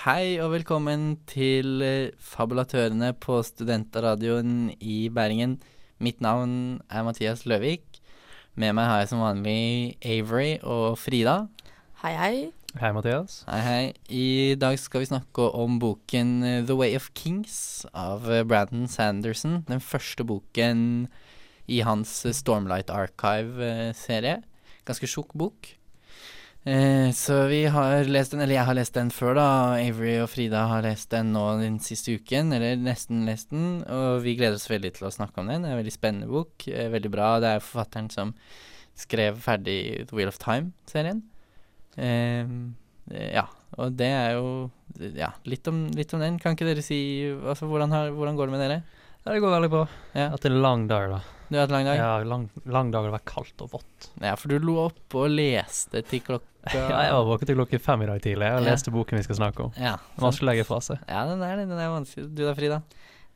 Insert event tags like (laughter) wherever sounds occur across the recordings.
Hei og velkommen til eh, Fabulatørene på Studentradioen i Bæringen. Mitt navn er Mathias Løvik. Med meg har jeg som vanlig Avery og Frida. Hei, hei. Hei, Mathias. Hei, hei. I dag skal vi snakke om boken eh, The Way of Kings av eh, Brandon Sanderson. Den første boken i hans Stormlight Archive-serie. Ganske tjukk bok. Eh, så vi har lest den, eller jeg har lest den før, da. Avery og Frida har lest den nå den siste uken, eller nesten lest den. Og vi gleder oss veldig til å snakke om den. Det er en veldig spennende bok. Eh, veldig bra. Det er forfatteren som skrev ferdig The Wheel of Time-serien. Eh, eh, ja, og det er jo Ja, litt om, litt om den. Kan ikke dere si altså, hvordan, har, hvordan går det med dere? Ja, det går veldig bra. Ja. Hatt en lang dag, da. Du har hatt lang dag? Ja, lang, lang dag og det var kaldt og vått. Ja, for du lå oppe og leste til klokka (laughs) Ja, jeg var våken til klokken fem i dag tidlig og Ja. leste boken vi skal snakke om. Ja, Vanskelig å legge fra seg. Ja, den er. Den er vanskelig. Du da, Frida?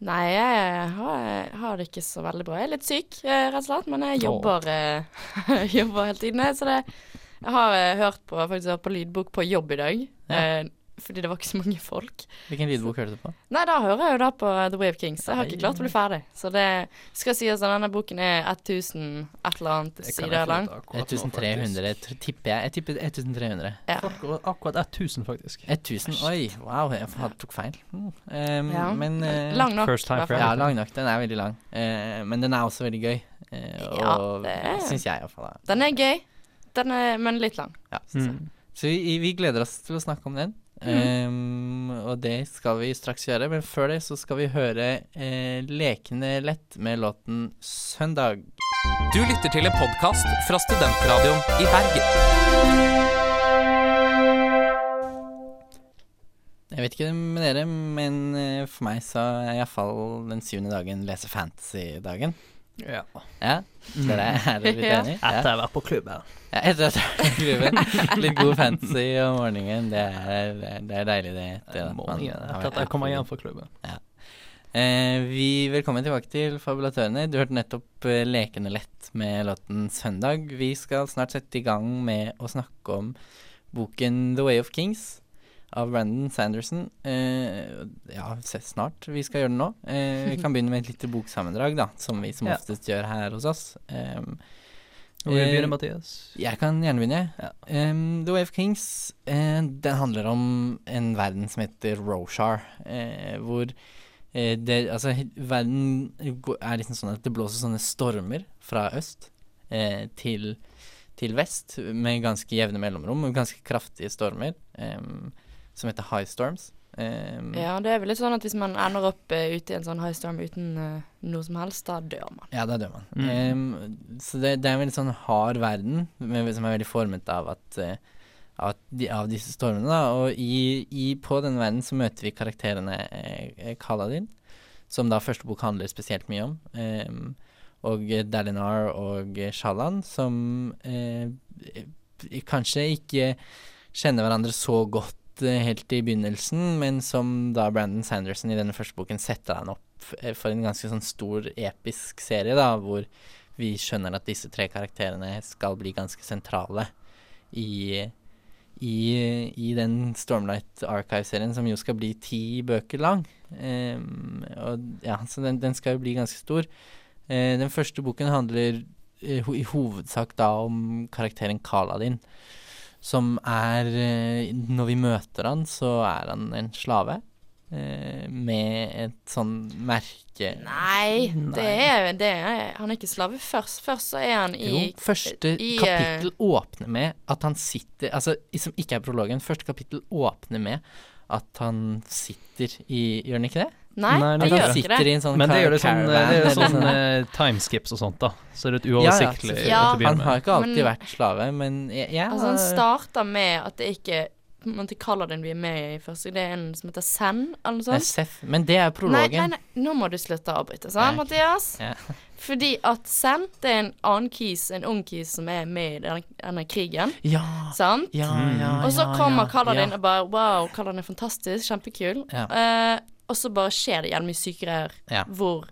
Nei, jeg har, har det ikke så veldig bra. Jeg er litt syk, eh, rett og slett, men jeg jobber, eh, (laughs) jobber hele tiden. Så det, jeg har eh, hørt på, faktisk hørt på lydbok på jobb i dag, Ja. eh, fordi det var ikke så mange folk. Hvilken lydbok hørte du på? Nei, da hører jeg jo da på The Way of Kings. Jeg har ikke klart å bli ferdig. Så det skal sies at denne boken er 1000 et eller annet sider lang. 1300, tipper jeg. Jeg tipper 1300. Ja. Akkurat 1000, faktisk. 1000? Oi, wow, jeg tok feil. Um, Ja. Men uh, Lang nok. First time for Ja, lang nok. Den er veldig lang. Uh, men den er også veldig gøy. Uh, Ja, og det syns jeg iallfall. Den er gøy, den er, men litt lang. Ja. synes. Mm. Så vi, vi gleder oss til å snakke om den. Um, og det skal vi straks gjøre, men før det så skal vi høre eh, Lekende lett med låten 'Søndag'. Du lytter til en podkast fra Studentradioen i Bergen. Jeg vet ikke med dere, men eh, for meg så er iallfall den syvende dagen lese fantasy-dagen. Ja. Ja, dere er litt Ja. enig? Etter jeg har vært på klubben. Ja, etter jeg har vært på klubben. Litt god fantasy om morgenen, det er, det er deilig, det. det at man Etter at jeg kommer på hjem fra klubben. Eh, vi Velkommen tilbake til Fabulatørene. Du hørte nettopp eh, Lekende lett med låten 'Søndag'. Vi skal snart sette i gang med å snakke om boken 'The Way of Kings' av Brandon Sanderson. Eh, ja, snart. Vi skal gjøre det nå. Eh, vi kan begynne med et lite boksammendrag, da, som vi som Ja. oftest gjør her hos oss. Um, Hvor vil Eh, du begynne, Mathias? jeg kan gjerne begynne. Ja. Um, The Wave Kings eh, Den handler om en verden som heter Roshar, eh, hvor eh, det, altså, verden er liksom sånn at det blåser sånne stormer fra øst eh, til, til vest, med ganske jevne mellomrom, og ganske kraftige stormer, em, som heter high storms. Um, Ja, det er vel litt sånn at hvis man ender opp uh, ute i en sånn high storm uten uh, noe som helst, da dør man. Ja, da dør man. Mm. Um, så det, det er en veldig sånn hard verden, med, som er veldig formet av at uh, av, de, av disse stormene. Da. Og i, i, på denne verden så møter vi karakterene eh, Kaladin, som da første bok handler spesielt mye om. um, og Dalinar og Shalan, som kanskje ikke kjenner hverandre så godt eh, helt i begynnelsen, men som da Brandon Sanderson i denne første boken setter han opp eh, for en ganske sånn stor episk serie, da, hvor vi skjønner at disse tre karakterene skal bli ganske sentrale i i, i den Stormlight Archive-serien, som jo skal bli ti bøker lang. Um, og ja, så den, den skal jo bli ganske stor. Uh, den første boken handler uh, ho i hovedsak da om karakteren Kaladin, som er eh, Når vi møter han, så er han en slave. eh, med et sånn merke Nei, Nei. det er, det er Han er ikke slave først. Først så er han i Jo, første i, eh, kapittel åpner med at han sitter Altså, som ikke er prologen. Første kapittel åpner med at han sitter i Gjør han ikke det? Nei, Nei, det det gjør ikke det. sånn Men det gjør det sånn, det er sånn eh, timeskips og sånt, da. Så det er et Ja, ja, uoversiktlig. Ja, å begynne Han har ikke alltid Men- vært slave, men jeg, jeg Altså, han starter med at det ikke til en måte Kaladin vi er med i først. Det er en som heter Zen, eller noe sånt. Seth, men det er prologen. nei, nei, nå må du slutte å avbryte, sant, Nei. Mathias? Ja. Fordi at Zen, det er en annen kis, en ung kis som er med i denne, denne krigen, Ja, sant? ja, Mm. ja. Og så kommer ja, Kaladin ja. og bare Wow, Kaladin er fantastisk, kjempekul. Ja. Eh, og så bare skjer det gjennom mye sykegreier Ja. hvor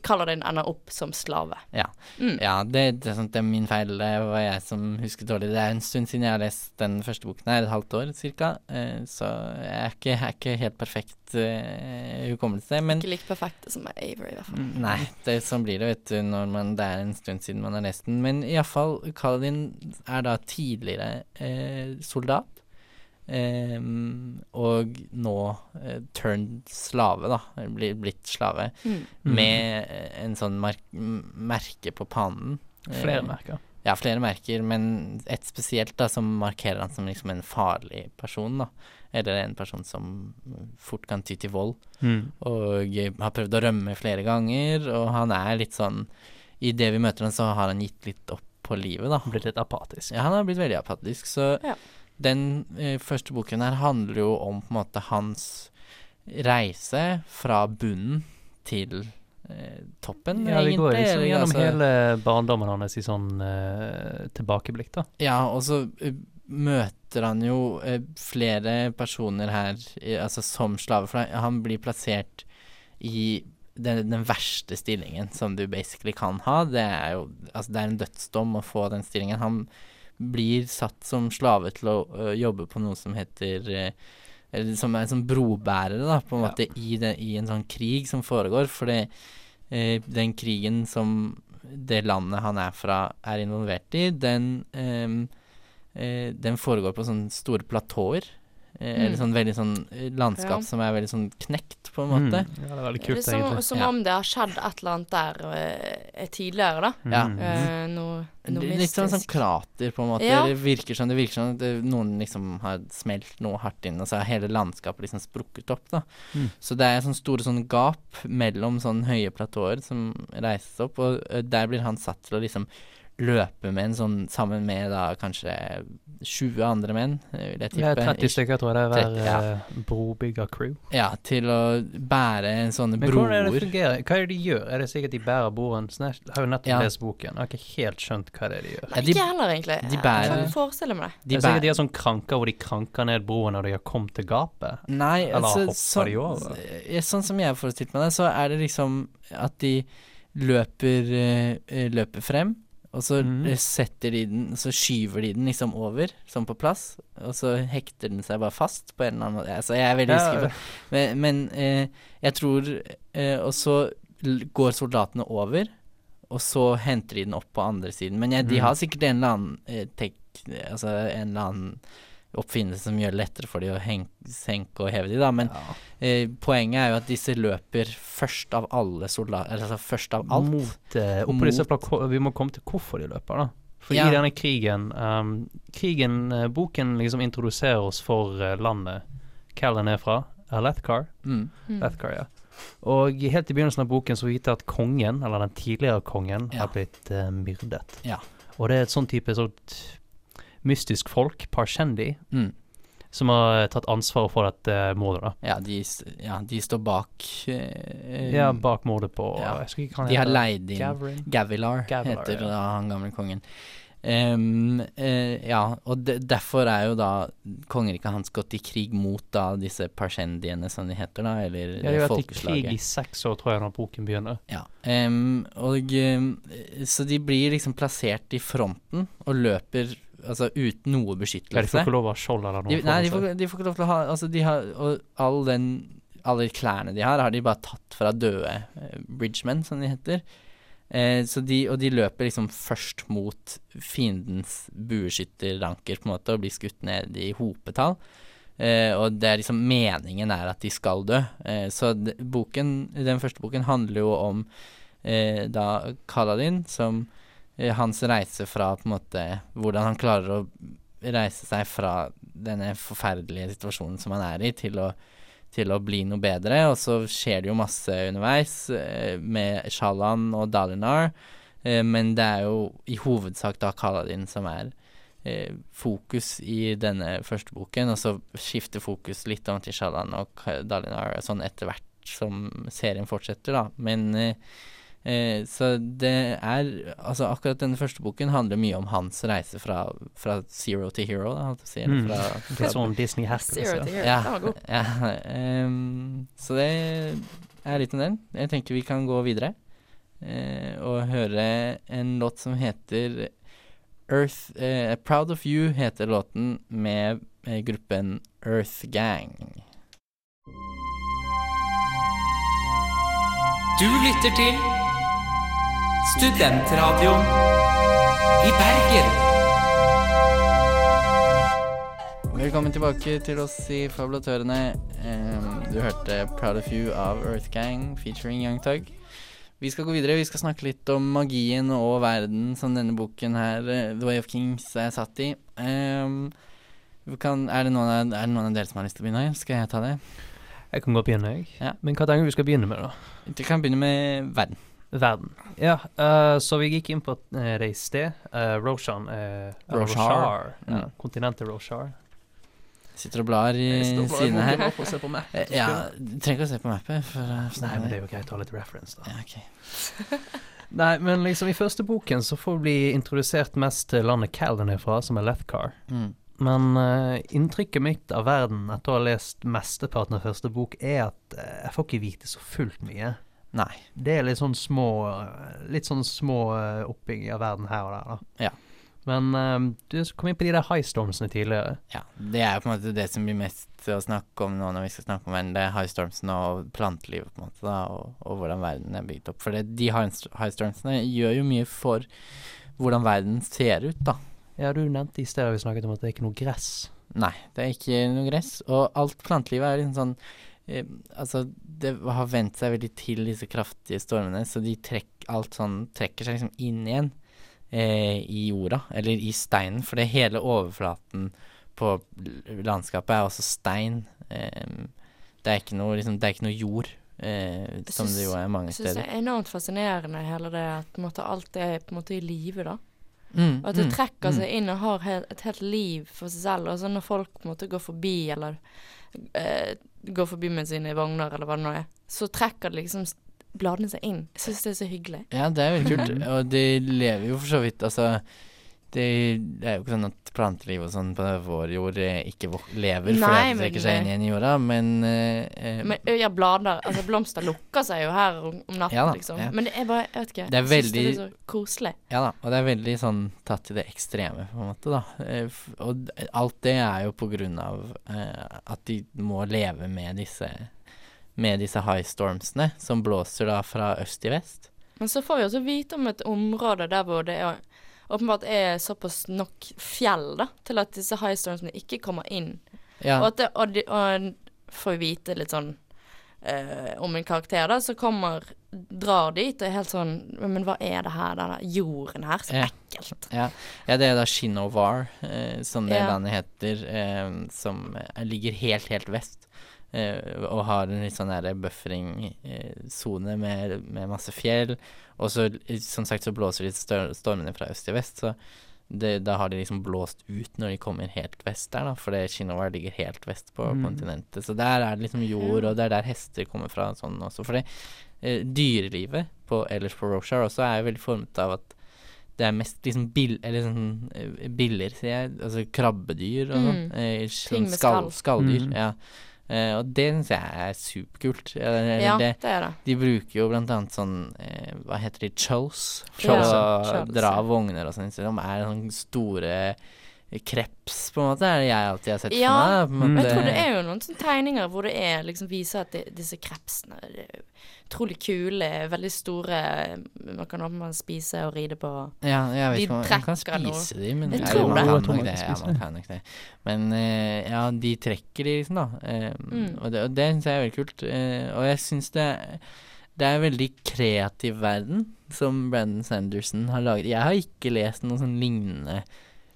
Kaladin ender opp som slave. Ja. Mm. Ja, det, det, er det er min feil. Det var jeg som husket dårlig. Det er en stund siden jeg har lest den første boken her, et halvt år cirka. Eh, så jeg er ikke, jeg er ikke helt perfekt uh, hukommelse. Men Ikke like perfekt som Avery, i hvert fall. Mm, Nei, det, sånn blir det, vet du, når man, det er en stund siden man har lest den. Men iallfall, Kaladin er da tidligere uh, soldat. Ehm, og nå uh, turned slave, da. Blir blitt slave. Mm. Med uh, en sånn mer merke på pannen. Eh, Flere merker. Ja, flere merker, men et spesielt da, som markerer han som liksom en farlig person, da. Eller en person som fort kan ty til vold Mm. og eh, har prøvd å rømme flere ganger, og han er litt sånn I det vi møter han, så har han gitt litt opp på livet, da. Blitt litt apatisk. Ja, han har blitt veldig apatisk, så Ja. Den eh, første boken her handler jo om på en måte hans reise fra bunnen til eh, toppen, Ja, vi går egentlig. liksom gjennom altså- hele barndommen hans i sånn eh, tilbakeblikk, da. Ja, og så eh, møter han jo eh, flere personer her, altså som slave, for han- han blir plassert i den, den verste stillingen som du basically kan ha. Det er jo Altså, det er en dødsdom å få den stillingen. Han blir satt som slave til å uh, jobbe på noe som heter uh, eller som er som brobærere, da, på en Ja. måte, i, det, i en sånn krig som foregår. For det, eh, den krigen som det landet han er fra, er involvert i, den ehm, eh, Den foregår på sånne store platåer. Eh, Mm. Eller sånn veldig sånn eh, landskap Ja. som er veldig sånn knekt, på en måte. Mm. Ja, det er veldig Det kult, er som, egentlig. som Ja. om det har skjedd et eller annet der uh, tidligere, da. Ja. Uh, noe, noe Litt sånn, sånn krater, på en måte. Ja. Det virker som det virker som at det, noen liksom har smelt noe hardt inn, og så har hele landskapet liksom sprukket opp, da. Mm. Så det er sånn store sånn gap mellom sånn høye platåer som reises opp, og der blir han satt til å liksom løpe med en sånn sammen med da kanskje 20 andre menn, eh, vil jeg Ja, tippe. 30 stykker, tror jeg det er 30, hver ja. eh, brobyggercrew. Ja, til å bære sånne Men hvordan er det fungerer? Hva er det de gjør? Er det sikkert de bærer broen? Sånn, Jeg har jo nettopp Ja. lest boken. Jeg har ikke helt skjønt hva det er de gjør. Nei, de- ikke heller, egentlig. de Jeg kan kan forestille meg det. De det er sikkert de bærer har sånn kranker hvor de kranker ned broen når de har kommet til gapet. Nei, Eller altså sånn, de over? sånn som jeg har forestilt meg det, så er det liksom at de løper, eh, løper frem, og så Mhm. eh, setter de den, så skyver de den liksom over, sånn på plass, og så hekter den seg bare fast på en eller annen måte. Altså, jeg er veldig usikker på Men, men eh, jeg tror eh, Og så går soldatene over, og så henter de den opp på andre siden. Men jeg, de Mhm. har sikkert en eller annen eh, tek, Altså en eller annen oppfinnelse som gjør det lettere for de å senke og heve de, da. Men Ja. eh, poenget er jo at disse løper først av alle soldater Altså først av alt. Mot, eh, Mot- Vi må komme til hvorfor de løper, da. For Ja. i denne krigen um, Krigen, uh, boken liksom introduserer oss for uh, landet Callan er fra. Alethkar. Mm. Mm. Alethkar, ja. Og helt i begynnelsen av boken så vite at kongen, eller den tidligere kongen, Ja. har blitt uh, myrdet. Ja. Og det er et sånn type sånt mystisk folk, Parshendi, Mm. som har tatt ansvaret for dette mordet, da. Ja, de, ja, de står bak uh, Ja, bak mordet på ja. Ikke De har leid inn Gavrin? Gavilar, Gavilar, heter ja. da han gamle kongen. Um, uh, ja, og de, derfor er jo da kongeriket hans gått i krig mot da disse parshendiene, som de heter, da, eller Ja, de har vært i krig i seks år, tror jeg, når boken begynner. Ja. um, og um, Så de blir liksom plassert i fronten og løper altså uten noe Ja, de beskyttelse. får ikke lov å ha skjold eller noe. De, nei, de får, de får ikke lov til å ha Altså, de har Og all den alle klærne de har, har de bare tatt fra døde eh, bridgemen, som de heter. Eh, så de, og de løper liksom først mot fiendens bueskytterranker, på en måte, og blir skutt ned i hopetall. Eh, og det er liksom meningen er at de skal dø. Eh, så boken, den første boken handler jo om eh, da Kaladin, som hans reise fra på en måte Hvordan han klarer å reise seg fra denne forferdelige situasjonen som han er i, til å, til å bli noe bedre. Og så skjer det jo masse underveis eh, med Shalan og Dalinar, eh, men det er jo i hovedsak da Kaladin som er eh, fokus i denne første boken, og så skifter fokus litt om til Shalan og Dalinar sånn etter hvert som serien fortsetter, da. Men eh, så det er Altså, akkurat denne første boken handler mye om hans reise fra, fra zero to hero, da, holdt jeg på å si. Eller Mm. Litt sånn Disney Hercules. Zero to hero. Ja. Den var god. ja, um, så det er litt om den. Jeg tenker vi kan gå videre. eh, og høre en låt som heter Earth eh, Proud of You heter låten med eh, gruppen Earth Gang. Du lytter til Studentradioen i Bergen. Velkommen tilbake til oss i Fabulatørene. Du hørte Proud of You av Earthgang featuring Young Tug. Vi skal gå videre. Vi skal snakke litt om magien og verden som denne boken her, eh, The Way of Kings, er satt i. Kan, er, det noen av, er det noen av dere som har lyst til å begynne? Skal jeg ta det? Jeg kan godt begynne, jeg. Ja. Men hva tenker du vi skal begynne med, da? Vi kan begynne med verden. Verden. Ja, uh, så vi gikk inn på et det i sted. Uh, Roshan uh, Roshar. Ja, Mm. kontinentet Roshar. Sitter og blar i sidene her. for Eh, så Ja, du trenger ikke å se på mappet. For, å Nei, men det er jo greit å ha litt reference, da. Ja, okay. (laughs) Nei, men liksom i første boken så får vi bli introdusert mest til landet Calden er fra, som er Lethcar. Mm. Men uh, inntrykket mitt av verden etter å ha lest mesteparten av første bok, er at eh, jeg får ikke vite så fullt mye. Nei. Det er litt sånn små eh, Litt sånn små uh, oppbygging av verden her og der, da. Ja. Men eh, du kom inn på de der highstormsene tidligere. Ja, det er på en måte det som blir mest å snakke om nå når vi skal snakke om verden. Det er highstormsene og plantelivet, på en måte, da, og, og hvordan verden er bygd opp. For det, de high high gjør jo mye for hvordan verden ser ut, da. Ja, du nevnte i sted vi snakket om at det er ikke noe gress. Nei, det er ikke noe gress. Og alt plantelivet er liksom sånn eh, Altså, det har vent seg veldig til disse kraftige stormene, så de trekk, alt sånn trekker seg liksom inn igjen eh, i jorda, eller i steinen, for det hele overflaten på landskapet er også stein. Eh, det er ikke noe, liksom, det er ikke noe jord, eh, som det jo er mange steder. Jeg syns det er enormt fascinerende hele det at måte, alt er på en måte i live, da. Mm, Og at det mm, trekker mm. seg inn og har et helt liv for seg selv. Og så når folk måte går forbi, eller eh, går forbi med sine vogner, eller hva det nå er, så trekker det liksom bladene seg inn. Jeg syns det er så hyggelig. Ja, det er veldig kult. (laughs) Og de lever jo for så vidt Altså, det, er jo ikke sånn at planteliv og sånn på vår jord eh, ikke lever fordi Nei, at det trekker seg inn igjen i jorda, men eh, eh, Men ja, blader Altså, blomster lukker seg jo her om, om natten, Ja da, liksom. ja. Men det er bare Jeg vet ikke. Det er jeg synes det er så koselig. Ja da, og det er veldig sånn tatt til det ekstreme, på en måte, da. Eh, og alt det er jo på grunn av eh, at de må leve med disse med disse high stormsene, som blåser da fra øst til vest. Men så får vi også vite om et område der hvor det er, åpenbart er såpass nok fjell, da, til at disse high stormsene ikke kommer inn. Ja, Og at det, og, de, og får vite litt sånn eh, om en karakter da, så kommer Drar dit og er helt sånn Men hva er det her, denne jorden her? Så Ja. ekkelt. ja, ja, det er da Shinovar, eh, som det landet heter, eh, som eh, ligger helt, helt vest. Eh, og har en litt sånn buffering-sone med, med masse fjell. Og så, som sagt, så blåser de stormene fra øst til vest, så det, da har de liksom blåst ut når de kommer helt vest der, da, for Shinovar ligger helt vest på Mm. kontinentet. Så der er det liksom jord, og det er der hester kommer fra og sånn også. For eh, dyrelivet på, ellers på Roshar også er veldig formet av at det er mest liksom bill, eller sånn eh, biller, sier jeg. Altså krabbedyr og sånn. Mm. Eh, sånn skall. skalldyr. Mm. Ja. Eh, og det syns jeg er superkult. Eller, Ja, det, det er det. de bruker jo blant annet sånn uh, Hva heter de? Chos? For Ja, å dra vogner og sånn. Så de er sånne store kreps, på en måte, er det jeg alltid har sett Ja, for meg. Ja, Men jeg tror det er jo noen sånne tegninger hvor det er liksom viser at det, disse krepsene er utrolig kule, veldig store Man kan åpenbart spise og ride på. Ja, jeg vet ikke om man kan noe. spise de, men Jeg tror man kan nok det. Ja, man kan nok det. Men eh, ja, de trekker de liksom, da. Eh, Mm. Og det, og det syns jeg er veldig kult. Eh, og jeg syns det det er en veldig kreativ verden som Brandon Sanderson har laget. Jeg har ikke lest noe sånn lignende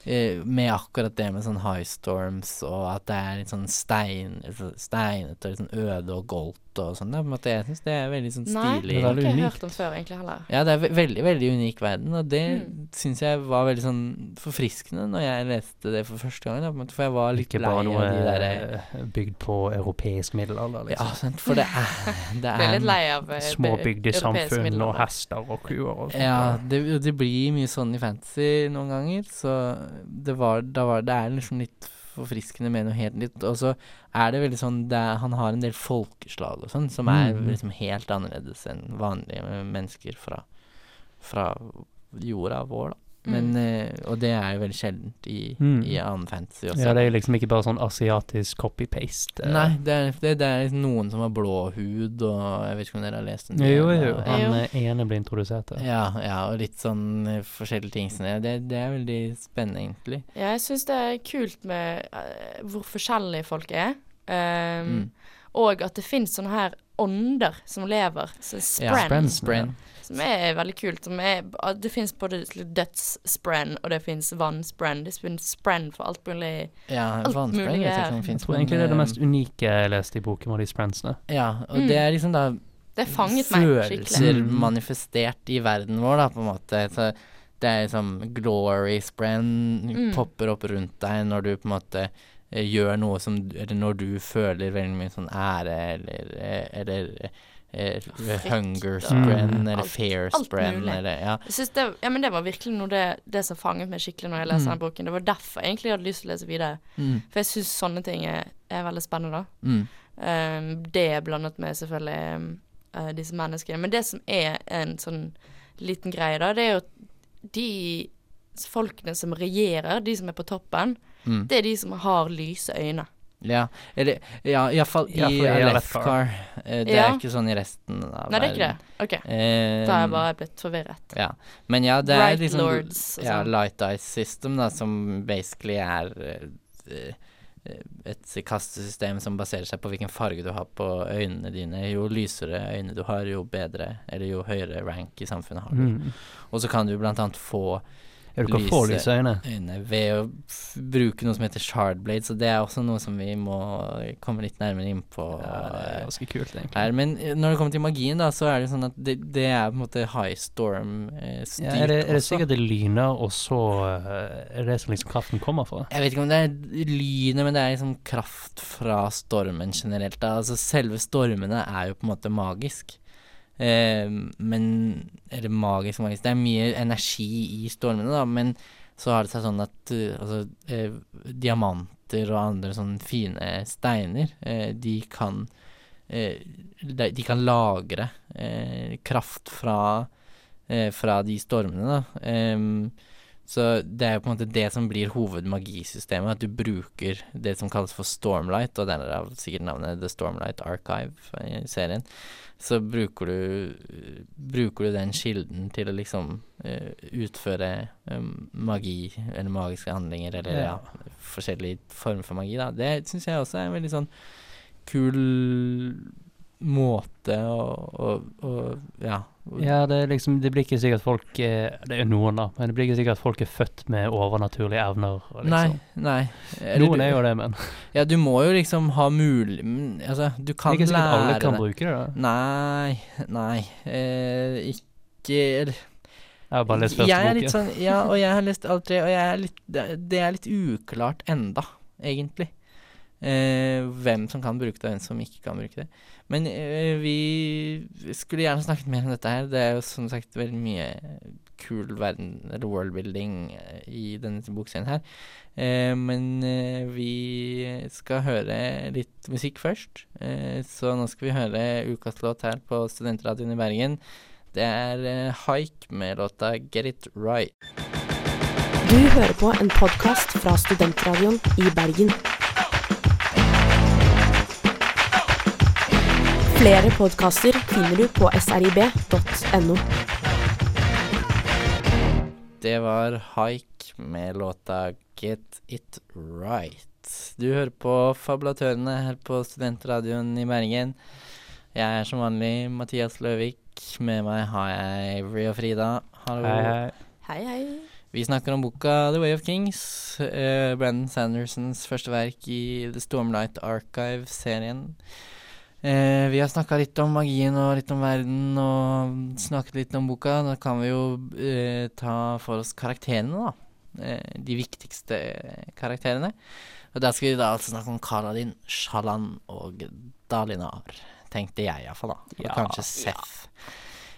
med akkurat det med sånn high storms og at det er litt sånn stein, altså steinete og litt sånn øde og goldt og sånn. Jeg syns det er veldig sånn Nei, det har jeg ikke unikt. hørt om før, egentlig heller. Ja, det er ve veldig, veldig unik verden, og det Mm. syns jeg var veldig sånn forfriskende når jeg leste det for første gang. Da, på en måte, for jeg var litt Ikke lei bare noe av de derre eh, bygd på europeisk middelalder, Ja, liksom. sant, for det er (laughs) Det er litt lei av eh, Små be- europeisk bygdesamfunn og hester og kuer og sånt. Ja, det, det blir mye sånn i fantasy noen ganger, så det var, da var det er liksom litt forfriskende med noe helt nytt. Og så er det veldig sånn det er, Han har en del folkeslag og sånn som er mm. liksom helt annerledes enn vanlige mennesker fra fra jorda vår, da. Men, mm. og det er jo veldig sjeldent i, Mm. i annen fantasy også. Ja, det er jo liksom ikke bare sånn asiatisk copy-paste. eh. Nei, det er, det, det er liksom noen som har blå hud, og jeg vet ikke om dere har lest den? Jo, jo, jo. han eh, ene ble introdusert der. Ja, ja, og litt sånn eh, forskjellige ting Sånn, det. Det, er veldig spennende, egentlig. Ja, jeg syns det er kult med uh, hvor forskjellige folk er. Um, Mm. Og at det finnes sånne her ånder som lever. Så Ja, sprenn. Sprenn. Som er veldig kult. Som er, det finnes både dødssprenn, og det finnes vannsprenn. Det finnes sprenn for alt mulig. Ja, Alt vannsprenn mulig vet jeg er- ikke om Jeg finnes. tror egentlig det er det mest unike jeg leste i boken, var de sprensene. eh, Ja, og Mm. det er liksom da Det fanget meg skikkelig. følelser Mm. manifestert i verden vår, da, på en måte. Så det er liksom glory sprenn Mm. popper opp rundt deg når du på en måte eh, gjør noe som Eller når du føler veldig mye sånn ære eller eh, Eller eh, hunger og sprenn Mm. eller Fair sprenn eller Ja. Det, ja, men det var virkelig noe det, det som fanget meg skikkelig når jeg leste Mm. den boken. Det var derfor jeg egentlig hadde lyst til å lese videre. Mm. For jeg syns sånne ting er, er veldig spennende. Mm. Um, det blandet med selvfølgelig eh, disse menneskene. Men det som er en sånn liten greie, da, det er jo de folkene som regjerer, de som er på toppen, Mm. det er de som har lyse øyne. Ja, eller Ja, iallfall i Ja, for i Alethkar. Eh, Det Ja. er ikke sånn i resten av Nei, det er ikke det. OK. Eh, Da har jeg bare blitt forvirret. Ja. Men ja, det er Bright liksom Lords ja, sånn. Light Ice System, da, som basically er eh, et kastesystem som baserer seg på hvilken farge du har på øynene dine. Jo lysere øyne du har, jo bedre, eller jo høyere rank i samfunnet har du. Mm. Og så kan du blant annet få Ja, du kan få Lyse. øyne. øyne ved å bruke noe som heter shardblade, så det er også noe som vi må komme litt nærmere inn på. Ja, det er eh, ganske kult, egentlig. her. Men eh, når det kommer til magien, da, så er det sånn at det, det er på en måte high storm-styrt Ja, er, det, er det sikkert det lyner, og så eh, er det som liksom kraften kommer fra? Jeg vet ikke om det er lynet, men det er liksom kraft fra stormen generelt. Da. Altså selve stormene er jo på en måte magisk. Eh, men Eller magisk, magisk Det er mye energi i stormene, da, men så har det seg sånn at uh, altså, eh, diamanter og andre sånne fine steiner, eh, de kan eh, de, de kan lagre eh, kraft fra, eh, fra de stormene, da. Så det er jo på en måte det som blir hovedmagisystemet, at du bruker det som kalles for Stormlight, og derav sikkert navnet The Stormlight Archive i serien. Så bruker du, bruker du den kilden til å liksom uh, utføre um, magi, eller magiske handlinger, eller ja, Ja. forskjellige former for magi, da. Det syns jeg også er en veldig sånn kul måte å, å, å Ja. Ja, det liksom Det blir ikke sikkert folk er, Det er noen, da, men det blir ikke sikkert folk er født med overnaturlige evner. Liksom. Nei, nei. Eller Noen er jo det, men Ja, du må jo liksom ha mulig Altså, du kan lære det. ikke sikkert lære alle kan det. bruke det. da Nei, nei. Eh, ikke eller Jeg har bare lest første litt boken. sånn Ja, og jeg har lest alle tre, og jeg er litt Det det er litt uklart enda, egentlig. Eh, hvem som kan bruke det, og hvem som ikke kan bruke det. Men eh, vi skulle gjerne snakket mer om dette her. Det er jo som sagt veldig mye kul verden, eller worldbuilding, eh, i denne bokserien her. Eh, men eh, vi skal høre litt musikk først. Eh, så nå skal vi høre ukas låt her på Studentradioen i Bergen. Det er Haik med låta Get It Right. Du hører på en podkast fra Studentradioen i Bergen. Flere podkaster finner du på srib.no. Det var Haik med låta Get It Right. Du hører på Fabulatørene her på Studentradioen i Bergen. Jeg er som vanlig Mathias Løvik. Med meg har jeg Avery og Frida. Hallo. Hei, hei. Hei, hei. Vi snakker om boka The Way of Kings. Uh, Brandon Sandersons første verk i The Stormlight Archive-serien. Eh, vi har snakka litt om magien og litt om verden og snakket litt om boka. Da kan vi jo eh, ta for oss karakterene, da. Eh, de viktigste karakterene. Og der skal vi da altså snakke om Kaladin, Shalan og Dalinar. Tenkte jeg iallfall, da. Og Ja, kanskje Seth.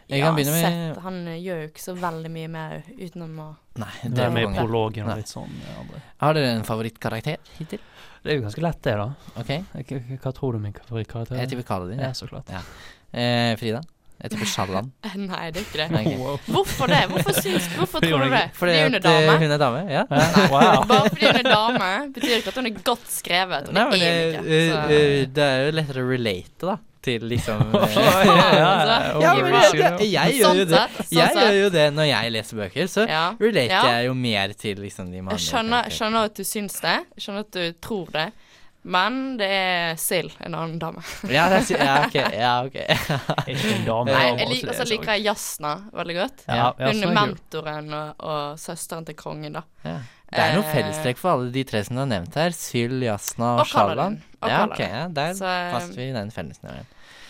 Jeg ja, begynne med Seth, han eh, gjør jo ikke så veldig mye mer utenom å Nei, Det det er med i prologen og litt sånn. ja. Har dere en favorittkarakter hittil? Det er jo ganske lett, det, da. Ok, Hva, tror du min favorittkarakter jeg tipper Kaladin. din. Ja. så klart. Eh, Frida? Jeg tipper Sjallan. (laughs) Nei, det er ikke det. Okay. Wow. Hvorfor det? Hvorfor, syns, hvorfor tror du er- det? Fordi hun er eh, dame? hun er dame? Ja. wow. (laughs) Bare fordi hun er dame, betyr ikke at hun er godt skrevet. Og Nei, det men er eh, hun ikke. eh, Så. eh, det er jo lettere å relate, da. Til liksom (laughs) eh, Altså, (laughs) Ja, men jeg gjør jo Sånn det. sånn Jeg gjør jo det når jeg leser bøker, så relater jeg jo mer til liksom de mannlige Jeg skjønner, skjønner at du syns det. Skjønner at du tror det. Men det er Sild, en annen dame. Ja, det er, ja, ok. (laughs) Ja, ok. Ikke en dame. Nei, jeg så lik, det og så er så- liker jeg Jasna veldig godt. Ja, Hun er mentoren og, og søsteren til kongen, da. Ja. Det er noe Eh, fellestrekk for alle de tre som du har nevnt her. Syl, Jasna og Og. Ja, ok, ja, der Så, eh, passer vi den fellesnevneren.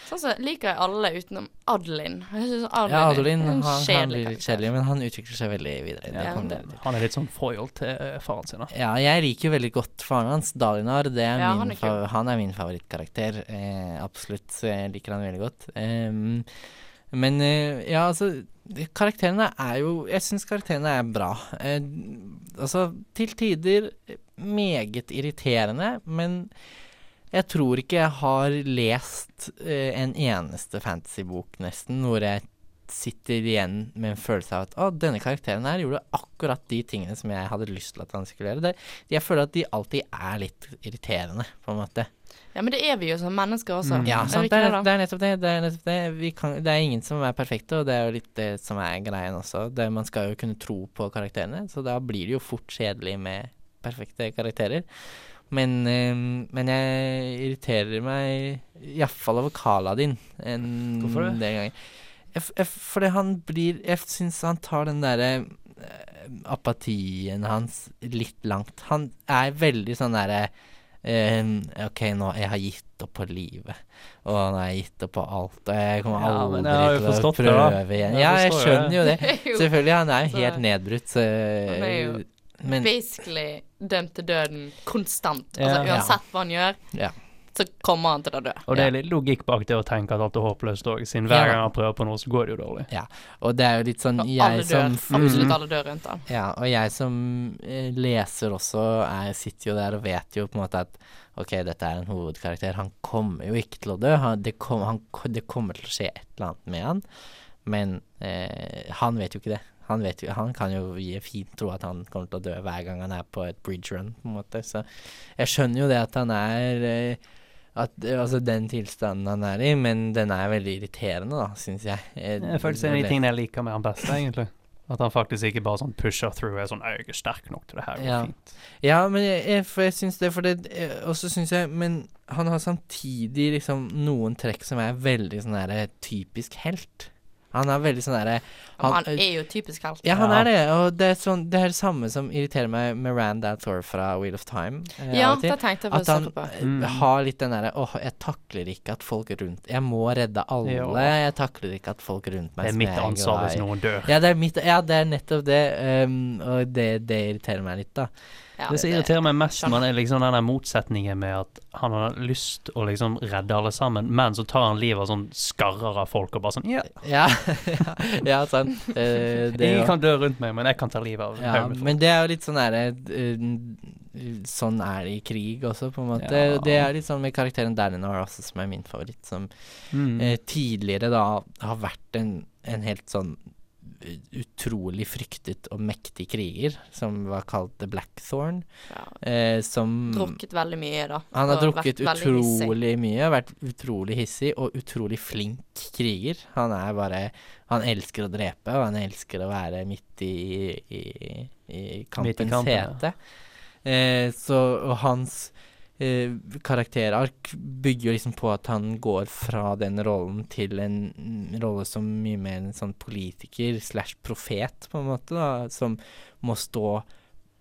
Sånn så liker jeg alle utenom Adeline. Jeg Ja, Adolin han, han blir litt kjedelig, men han utvikler seg veldig videre. Ja. Han er litt sånn foil til eh, faren sin. da. Ja, jeg liker jo veldig godt faren hans, Dalinar. Det er Ja, min han er fa han er min favorittkarakter. Eh, absolutt, så jeg liker han veldig godt. Um, men eh, ja, altså Karakterene er jo Jeg syns karakterene er bra. Eh, altså, til tider meget irriterende, men jeg tror ikke jeg har lest uh, en eneste fantasybok, nesten, hvor jeg sitter igjen med en følelse av at å, denne karakteren her gjorde akkurat de tingene som jeg hadde lyst til at han skulle gjøre. Det, jeg føler at de alltid er litt irriterende, på en måte. Ja, men det er vi jo som mennesker også. Mm. Ja, sant. Det er, det, det er nettopp det. Det er, nettopp det. Vi kan, det er ingen som er perfekte, og det er jo litt det som er greien også. Det, man skal jo kunne tro på karakterene, så da blir det jo fort kjedelig med perfekte karakterer. Men, eh, men jeg irriterer meg iallfall over Kaladin en Hvorfor det? del ganger. Fordi han blir Jeg syns han tar den derre eh, apatien hans litt langt. Han er veldig sånn derre eh, OK, nå jeg har gitt opp på livet. Og nå har jeg gitt opp på alt. Og jeg kommer Ja, aldri til å forstått det, igjen. Ja, jeg skjønner jo det. (laughs) Selvfølgelig, han er jo helt nedbrutt, så Men basically dømt til døden konstant. Ja. Altså uansett hva han gjør, Ja. så kommer han til å dø. Og det er litt logikk bak det å tenke at alt er håpløst òg, siden hver gang han prøver på noe, så går det jo dårlig. Og det er jo litt sånn Og alle jeg dør. som Absolutt alle dør rundt han. Ja, og jeg som eh, leser også, jeg sitter jo der og vet jo på en måte at ok, dette er en hovedkarakter. Han kommer jo ikke til å dø. Han, det, kom, han, det kommer til å skje et eller annet med han. Men eh, han vet jo ikke det. Han, vet jo, han kan jo gi fint tro at han kommer til å dø hver gang han er på et bridge run, på en måte. Så jeg skjønner jo det at han er eh, at, Altså den tilstanden han er i, men den er veldig irriterende, da, syns jeg. jeg. Det er faktisk en av de tingene jeg liker med han best, egentlig. At han faktisk ikke bare sånn pusher through er sånn «Jeg er sterk nok til det her, Ja. fint. Ja, men jeg, jeg, jeg syns det, for det Og så syns jeg Men han har samtidig liksom noen trekk som er veldig sånn derre typisk helt. Han er veldig sånn derre Han, han- er jo typisk helt. Ja, han er det, og det er sånn Det er det samme som irriterer meg med Rand Althor fra Wheel of Time. eh, Ja, av og til. det tenkte jeg At han på. eh, Mm. har litt den derre Åh, jeg takler ikke at folk rundt Jeg må redde alle. Jo. Jeg takler ikke at folk rundt meg Det er mitt ansvar hvis noen dør. Ja, det er, mitt, ja, det er nettopp det, um, og det, det irriterer meg litt, da. Ja, det som irriterer meg mest, man er liksom den der motsetningen med at han har lyst å liksom redde alle sammen, men så tar han livet av sånn skarrer av folk og bare sånn Ja, Ja, (laughs) ja, ja sant. Eh, det ingen kan dø rundt meg, men jeg kan ta livet av ja, haug med folk. Men det er jo litt sånn derre eh, Sånn er det i krig også, på en måte. Ja. Det er litt sånn med karakteren Dalinor også, som er min favoritt, som Mm. eh, tidligere da har vært en, en helt sånn utrolig fryktet og mektig kriger, som var kalt The Blackthorn, Ja. eh, som Drukket veldig mye, da. Han har drukket utrolig mye, vært utrolig hissig og utrolig flink kriger. Han er bare Han elsker å drepe, og han elsker å være midt i, i, i kampens kampen, ja. hete. Eh, så Og hans eh, karakterark bygger jo liksom på at han går fra den rollen til en rolle som mye mer en sånn politiker slash profet, på en måte, da, som må stå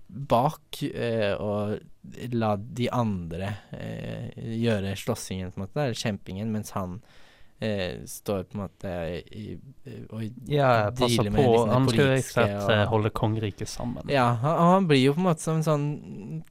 bak eh, og la de andre eh, gjøre slåssingen, på en måte, eller kjempingen, mens han eh, står på en måte i, og Ja, passer med på. liksom det Han skal ikke rett og eh, holde kongeriket sammen. ja, han, han blir jo på en måte som en sånn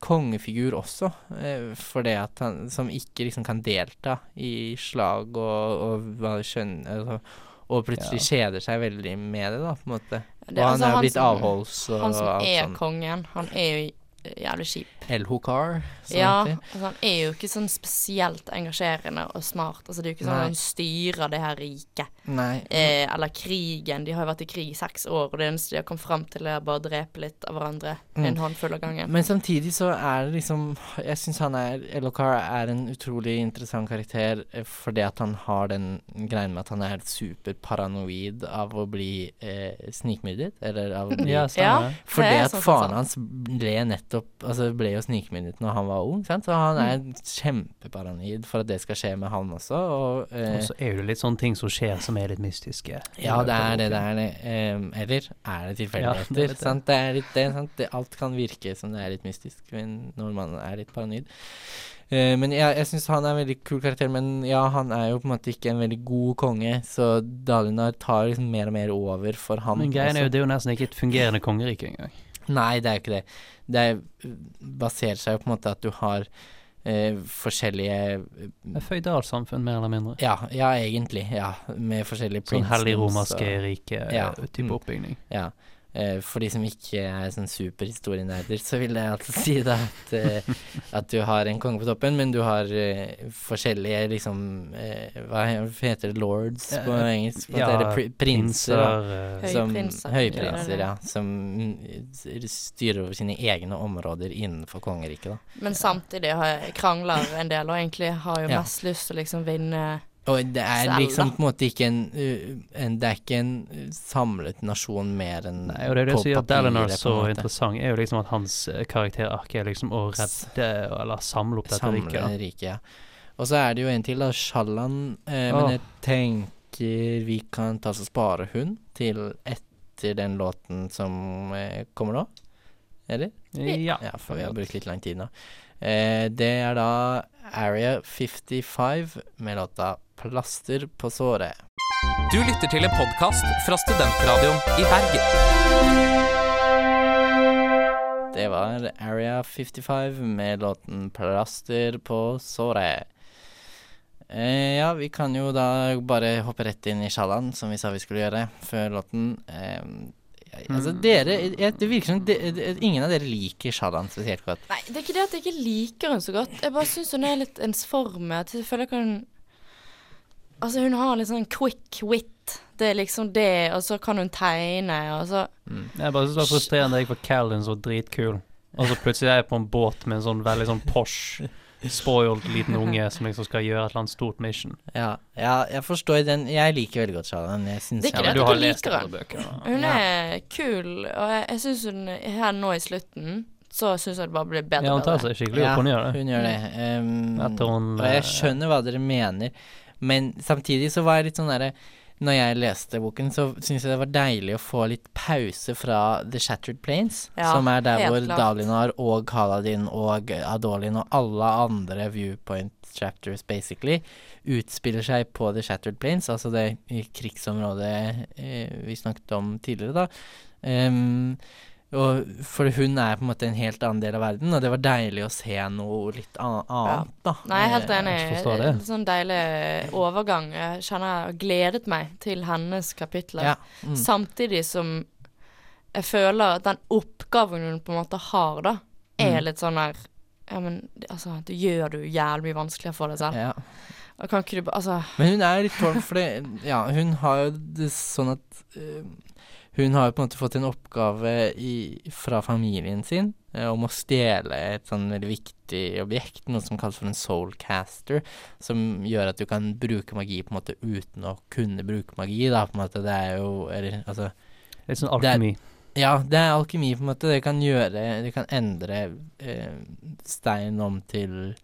kongefigur også, eh, for det at han som ikke liksom kan delta i slag og, og hva skjønn... Altså, og plutselig kjeder seg veldig med det, da, på en måte. Det og han altså er blitt avholds og Han som er sånn. kongen, han er jo jævlig kjip. Elhokar, som Ja, altså, han er jo ikke sånn spesielt engasjerende og smart. Altså, det er jo ikke sånn Nei. at han styrer det her riket. Nei. Eh, eller krigen. De har jo vært i krig i seks år, og det eneste de har kommet fram til, er bare å drepe litt av hverandre Mm. en håndfull av gangen. Men samtidig så er det liksom Jeg syns han er Elokar er en utrolig interessant karakter eh, fordi at han har den greien med at han er superparanoid av å bli eh, snikmyrdet, eller av å bli Ja. Fordi det at sånn faren sant. hans ble nettopp Altså ble jo snikmyrdet når han var ung, sant? så han er kjempeparanoid for at det skal skje med han også. Og, eh, Og så er det litt sånne ting som skjer som er litt mystiske. ja, det er det. det er det. Em, eller er det Ja, tilfeldigheter? det er det. sant? Det er litt det, sant? Det, alt kan virke som det er litt mystisk men når man er litt paranoid. Uh, men ja, jeg syns han er en veldig kul karakter, men ja, han er jo på en måte ikke en veldig god konge, så Dalinar tar liksom mer og mer over for han. Men greien er jo det er jo nesten ikke et fungerende kongerike engang. Nei, det er ikke det. Det er, baserer seg jo på en måte at du har eh, forskjellige Et føydalsamfunn, mer eller mindre. ja, ja, egentlig. Ja, med forskjellige Sånn hellig romerske og- rike Ja, type mm. oppbygning. Ja. Eh, for de som ikke er sånn superhistorienerder, så vil jeg altså si da at, eh, at du har en konge på toppen, men du har eh, forskjellige liksom Hva heter det? Lords på engelsk? På ja, det prinser. da. Som, Høyprinser. høyprinser, Ja. ja. Som mm, styrer over sine egne områder innenfor kongeriket, da. Men samtidig har jeg krangler en del, og egentlig har jo Ja. mest lyst til å liksom vinne Og det er Selv, liksom på en måte ikke en, uh, en Det er ikke en uh, samlet nasjon mer enn Nei, og det er det som gjør Dalinar så måte. interessant, er jo liksom at hans eh, karakterark er liksom å redde eller samle opp dette Samle riket. da. riket, ja. Og så er det jo en til, da. Shallan. Eh. Men jeg tenker vi kan ta oss og spare hun til etter den låten som eh, kommer nå. Eller? Ja. Ja, for vi har brukt litt lang tid nå. Eh, det er da Area 55 med låta 'Plaster på såret'. Du lytter til en podkast fra Studentradioen i Bergen. Det var Area 55 med låten 'Plaster på såret'. Eh, ja, vi kan jo da bare hoppe rett inn i sjalaen, som vi sa vi skulle gjøre før låten. Eh, altså, Mm. dere jeg, Det virker som de, de, ingen av dere liker Shadan spesielt godt. Nei, det er ikke det at jeg ikke liker hun så godt. Jeg bare syns hun er litt ensformig. At jeg føler ikke hun Altså, hun har litt sånn quick wit. Det er liksom det, og så kan hun tegne, og så Jeg bare synes det var frustrerende. Jeg var Calvin så dritkul, og så plutselig er jeg på en båt med en sånn veldig sånn posh, spoiled liten unge som liksom skal gjøre et eller annet stort mission. Ja, ja, jeg forstår den. Jeg liker veldig godt Shallan. Jeg syns Det er ikke det du har lest alle bøkene. Hun Ja. er kul, og jeg, jeg syns hun her nå i slutten Så syns jeg det bare blir bedre Ja, hun tar seg skikkelig opp, hun gjør det. Hun gjør det. Um, Etter hun, og jeg eh, skjønner hva dere mener, men samtidig så var jeg litt sånn derre Når jeg leste boken, så syns jeg det var deilig å få litt pause fra The Shattered Plains, Ja, som er der hvor klart. Dalinar og Kaladin og Adolin og alle andre viewpoint chapters basically utspiller seg på The Shattered Plains, altså det krigsområdet eh, vi snakket om tidligere, da. Ehm, og for hun er på en måte en helt annen del av verden, og det var deilig å se noe litt annet, annet, da. Nei, jeg er helt enig. det. En sånn deilig overgang. Jeg kjenner jeg har gledet meg til hennes kapitler. Ja. Mm. Samtidig som jeg føler at den oppgaven hun på en måte har, da, er Mm. litt sånn der Ja, men altså, du gjør du jævlig mye vanskeligere for deg selv. ja. Og Kan ikke du bare Altså Men hun er litt tårn, for det Ja, hun har jo det sånn at eh, Hun har jo på en måte fått en oppgave i, fra familien sin eh, om å stjele et sånn veldig viktig objekt, noe som kalles for en soulcaster, som gjør at du kan bruke magi på en måte uten å kunne bruke magi, da, på en måte. Det er jo Eller altså Litt sånn alkemi. Ja, det er alkemi, på en måte. Det kan gjøre Det kan endre eh, stein om til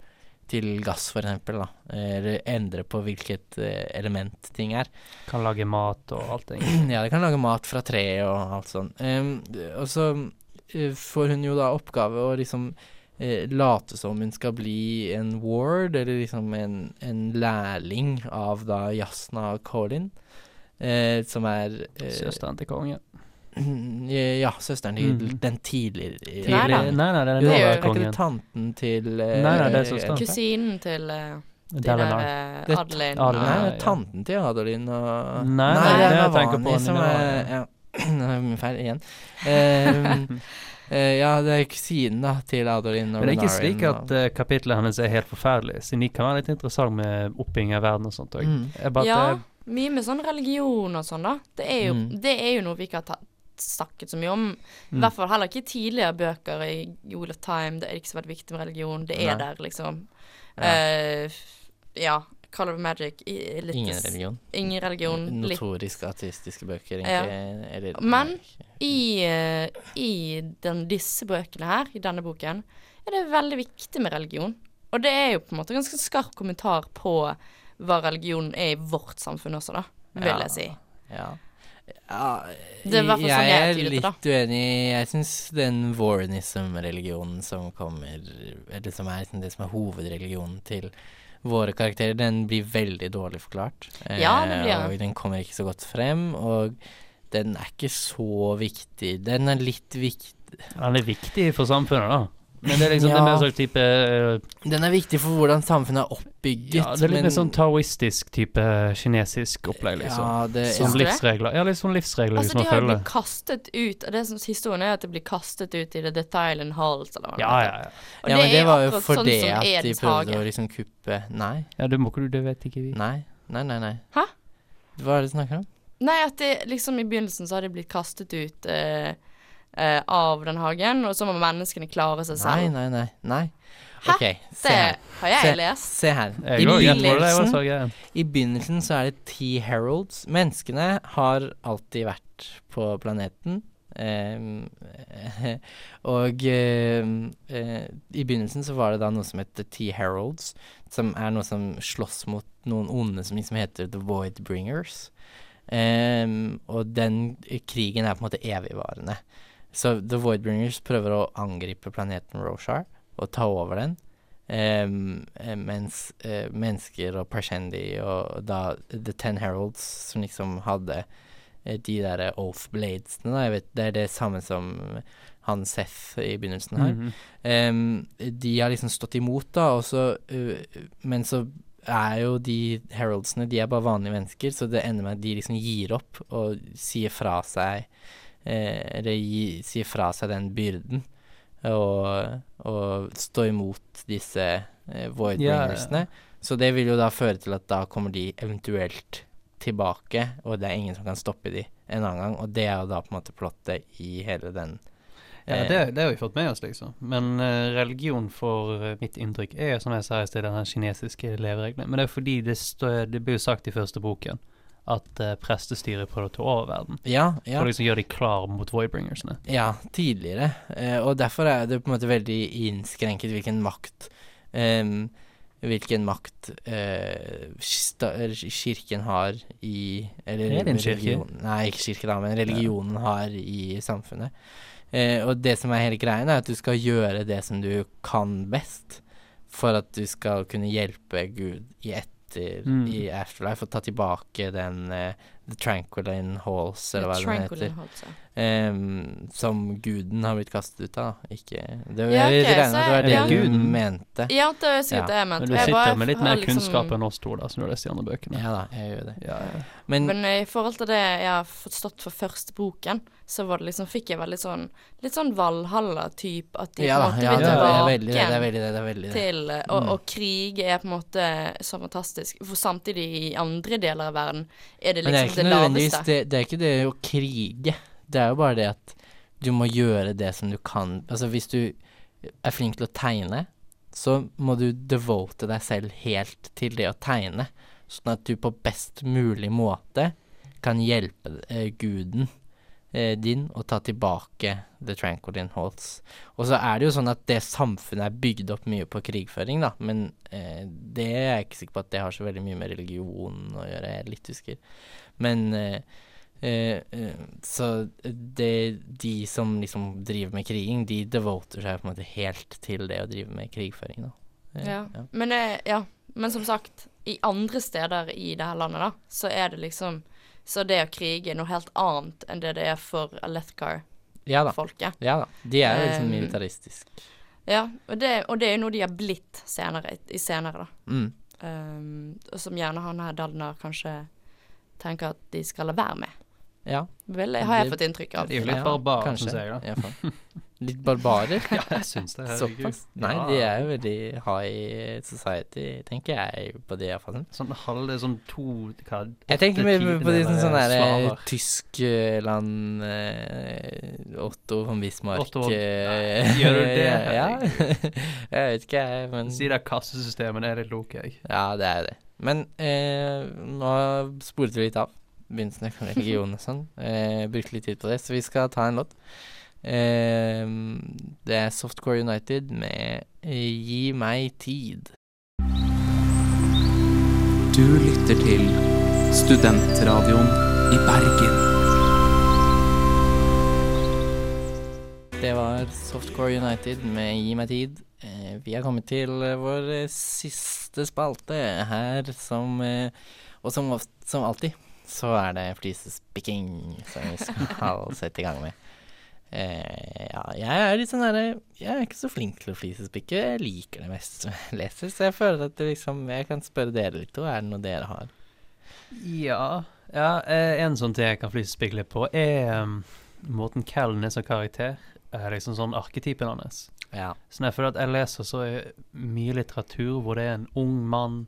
til gass, for eksempel, da. Eller endre på hvilket eh, element ting er. Kan lage mat og alt det. (clears throat) Ja, det kan lage mat fra tre og alt sånn. Um, og så eh, får hun jo da oppgave å liksom uh, late som hun skal bli en ward, eller liksom en, en lærling av da Jasna Colin, uh, som er uh, Søsteren til kongen. Ja, søsteren til mm. den tidligere Nei, Tidlig, nei. nei, nei, det er er jo- er ikke det tanten til uh, Nei, nei, det er eh, søsteren. Kusinen til uh, de der uh, Det- Adeline. Nei, det er tanten til Adeline og Nei, nei, det er det jeg tenker på, som er ja. (laughs) Nå er vi min feil igjen. Um, (laughs) eh, ja, det er kusinen da til Adeline og Men det er ikke Renarin slik at uh, kapitlet hennes er helt forferdelig. Siden de kan være litt interessant med oppbygging av verden og sånt òg. Mm. Ja, mye med sånn religion og sånn, da. Det er jo, Mm. det er jo noe vi ikke har tatt snakket så mye om. I Mm. hvert fall heller ikke tidligere bøker i Wheel of Time. Det er ikke så veldig viktig med religion. Det er Nei. der, liksom. Ja. Uh, ja. Color of Magic. Litt, Ingen religion. Ingen religion. Notorisk ateistiske bøker, Ja. Eller, Men- I, eh, i den, disse bøkene her, i denne boken, er det veldig viktig med religion. Og det er jo på en måte ganske skarp kommentar på hva religion er i vårt samfunn også, da. Vil Ja. jeg si. Ja. Ja jeg, sånn jeg er litt uenig. Jeg syns den warnism-religionen som kommer Eller som er liksom det som er hovedreligionen til våre karakterer, den blir veldig dårlig forklart. Ja, det blir Eh, og den kommer ikke så godt frem. Og den er ikke så viktig. Den er litt viktig Den er viktig for samfunnet, da. Men det er liksom det er mer sånn type uh, Den er viktig for hvordan samfunnet er oppbygget. Ja, det er litt men- mer sånn taoistisk type kinesisk opplegg, liksom. Ja, det, Som Syns livsregler. Ja, litt sånn livsregler Altså, som de har blitt kastet ut og det som Historien er at de blir kastet ut i The Death Island Halls, eller hva det Ja, ja, ja. Og ja, men det er var jo for fordi sånn som at de prøvde å liksom kuppe Nei, ja det må ikke du, det vet ikke vi. nei, nei, nei. nei. Hæ? Hva er det du snakker om? Nei, at det liksom i begynnelsen så har de blitt kastet ut eh, eh, av den hagen, og så må menneskene klare seg Nei, selv. nei, nei. nei. Hæ? OK, se Det her. har jeg Se, lest. se her. I Jeg det begynnelsen, så. I begynnelsen så er det ti heralds. Menneskene har alltid vært på planeten. ehm, (laughs) og ehm, eh, i begynnelsen så var det da noe som heter T Heralds, som er noe som slåss mot noen onde som liksom heter The Void Bringers. Ehm, og den krigen er på en måte evigvarende. Så The Voidbringers prøver å angripe planeten Roshar og ta over den. Eh, mens uh, mennesker og Parshendi og da The Ten Heralds, som liksom hadde eh, de derre Oath Bladesene, da, jeg vet, det er det samme som han Seth i begynnelsen her. Mm -hmm. um, de har liksom stått imot, da, og så uh, Men så er jo de heraldsene De er bare vanlige mennesker, så det ender med at de liksom gir opp og sier fra seg Eller gi, si fra seg den byrden. Og, og stå imot disse eh, voidbringersene. Ja, ja. Så det vil jo da føre til at da kommer de eventuelt tilbake, og det er ingen som kan stoppe de en annen gang. Og det er jo da på en måte plottet i hele den Ja, eh, det, det har vi fått med oss, liksom. Men eh, religion, for eh, mitt inntrykk, er som jeg sa i sted, den kinesiske leveregelen. Men det er fordi det, stå, det blir jo sagt i første boken at uh, prestestyret prøvde å ta over verden. Ja, ja. For å liksom gjøre de klar mot voidbringersene. Ja, tidligere. Eh, og derfor er det på en måte veldig innskrenket hvilken makt em, Hvilken makt eh, sta, kirken har i Eller Er det en kirke? Nei, ikke kirke, da, men religionen har i samfunnet. Eh, og det som er hele greien, er at du skal gjøre det som du kan best, for at du skal kunne hjelpe Gud i etter Mm. i Afterlife, og ta tilbake den eh, The Tranquiline Halls, eller hva det heter. Halls, ja. Um, som guden har blitt kastet ut av. Ikke Det Ja, jeg ok, regner så med at det var det ja. du guden? mente. Ja, det er sikkert Ja. det jeg Men du sitter bare med litt mer liksom- kunnskap enn oss to, da, som du har lest de andre bøkene. Ja da, jeg gjør det. Ja, ja. Men, Men i forhold til det jeg har forstått for første boken, så var det liksom, fikk jeg veldig sånn Litt sånn Valhalla-type. At de ja på da, en måte ja, vil det, er, tilbake veldig det. Det veldig det. det, veldig det. til eh, og, Mm. og krig er på en måte så fantastisk. For samtidig i andre deler av verden er det liksom det det, laveste. det, det er ikke det å krige. Det er jo bare det at du må gjøre det som du kan. Altså hvis du er flink til å tegne, så må du devote deg selv helt til det å tegne. Sånn at du på best mulig måte kan hjelpe eh, guden din og ta tilbake The Tranquilin Halls. Og så er det jo sånn at det samfunnet er bygd opp mye på krigføring, da, men eh, det er jeg ikke sikker på at det har så veldig mye med religion å gjøre, jeg er litt usikker. Men eh, eh, eh, Så det, de som liksom driver med kriging, de devoter seg på en måte helt til det å drive med krigføring, da. Eh, Ja. Men, eh, ja. Men som sagt, i andre steder i det her landet, da, så er det liksom Så det å krige er noe helt annet enn det det er for Alethkar-folket. Ja. Ja da. De er jo liksom Um, militaristisk. Ja, og det, og det er jo noe de har blitt senere, i senere, da. Mm. Um, og som gjerne han her Daldner kanskje tenker at de skal la være med. Ja. Vel, har jeg fått inntrykk av. De er jo litt Ja, barbar, kanskje. syns jeg, da. (laughs) Litt barbarer. (laughs) Ja, jeg syns det. Såpass. Nei, Ja. de er jo veldig high society, tenker jeg på det iallfall. Sånn halv Sånn to hva, Jeg tenker mer på de som sånn derre. Tyskland eh, Otto von Bismarck Otto eh, gjør du det? (laughs) ja. (laughs) jeg vet ikke, jeg, men Si det kassesystemet, det er litt loke, jeg. Ja, det er det. Men eh, nå sporet vi litt av. Begynte å snakke om religion og sånn. Eh, brukte litt tid på det, så vi skal ta en låt. Eh, det er Softcore United med eh, Gi meg tid. Du lytter til Studentradioen i Bergen. Det var Softcore United med Gi meg tid. Eh, vi har kommet til eh, vår siste spalte her som Og som, som alltid så er det flisespikking som vi skal (laughs) sette i gang med. Eh, ja, jeg er litt sånn derre Jeg er ikke så flink til å flisespikke. Jeg liker det mest som jeg leser, så jeg føler at liksom Jeg kan spørre dere litt, og er det noe dere har? Ja. ja eh, en sånn ting jeg kan flisespikke litt på, er um, måten Callen er som karakter. Er liksom sånn arketypen hans. Ja. Så jeg føler at jeg leser så mye litteratur hvor det er en ung mann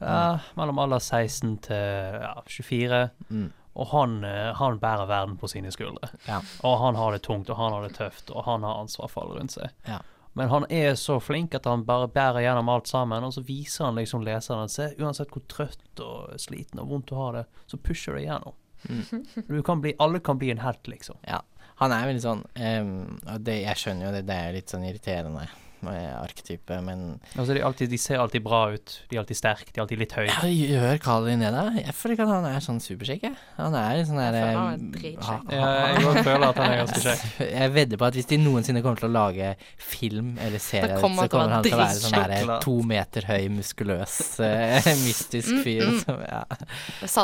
ja, mellom alder 16 til ja, 24. Mm. Og han, eh, han bærer verden på sine skuldre. Ja. Og han har det tungt, og han har det tøft, og han har ansvar for alle rundt seg. Ja. Men han er så flink at han bare bærer gjennom alt sammen, og så viser han liksom leseren at se, uansett hvor trøtt og sliten og vondt du har det, så pusher du igjennom. Mm. Du kan bli, alle kan bli en helt, liksom. Ja. Han er veldig sånn um, Og det, jeg skjønner jo det, det er litt sånn irriterende arketype, men Altså, de, alltid, de ser alltid bra ut, de er alltid sterke, de er alltid litt høye. Ja, gjør Kalin det, da? Jeg føler ikke at han er sånn superkjekk, jeg. Han er sånn Jeg derre føler han er dritkjekk. Ja, jeg føler at han er ganske kjekk. (laughs) Jeg vedder på at hvis de noensinne kommer til å lage film eller serie, kommer så kommer han til å være sånn derre to meter høy, muskuløs, (laughs) eh, mystisk Mm, fyr. mm. Som, ja.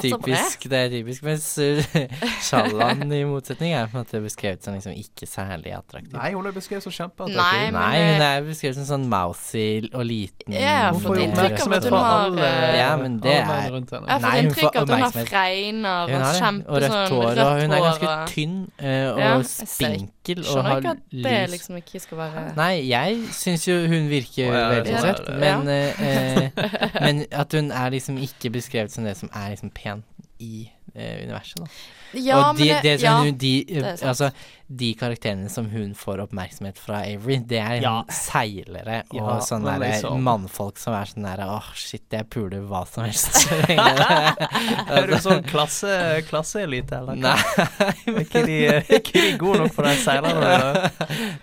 Typisk, det er typisk. Mens uh, i motsetning er på en måte beskrevet som liksom ikke særlig attraktiv. Nei, hun er beskrevet som Nei, men Nei, det- er beskrevet som sånn mousy og liten. Ja, Hun for får jo det inntrykk av at oppmerksomhet hun fra har, alle, eh, Ja, men det er-. Jeg har hun inntrykk av at hun har fregner og har kjempe Og rødt sånn hår, og hun er ganske tynn eh, og Ja, spinkel og spinkel lys Skjønner har ikke at det liksom ikke skal være Nei, jeg syns jo hun virker oh, ja, veldig ja, søt, men, eh, eh, (laughs) men at hun er liksom ikke beskrevet som det som er liksom pen i uh, universet, da. Ja, og de, men det, det ja, hun, de, eh, det er sant. altså, de karakterene som hun får oppmerksomhet fra Avery, det er Ja. seilere og Ja, sånne der liksom- mannfolk som er sånn der Åh, shit, jeg puler hva som helst. (laughs) Er du (laughs) sånn klasse, klasseelite, eller? Nei, (laughs) Er ikke de, ikke de gode nok for de seilerne?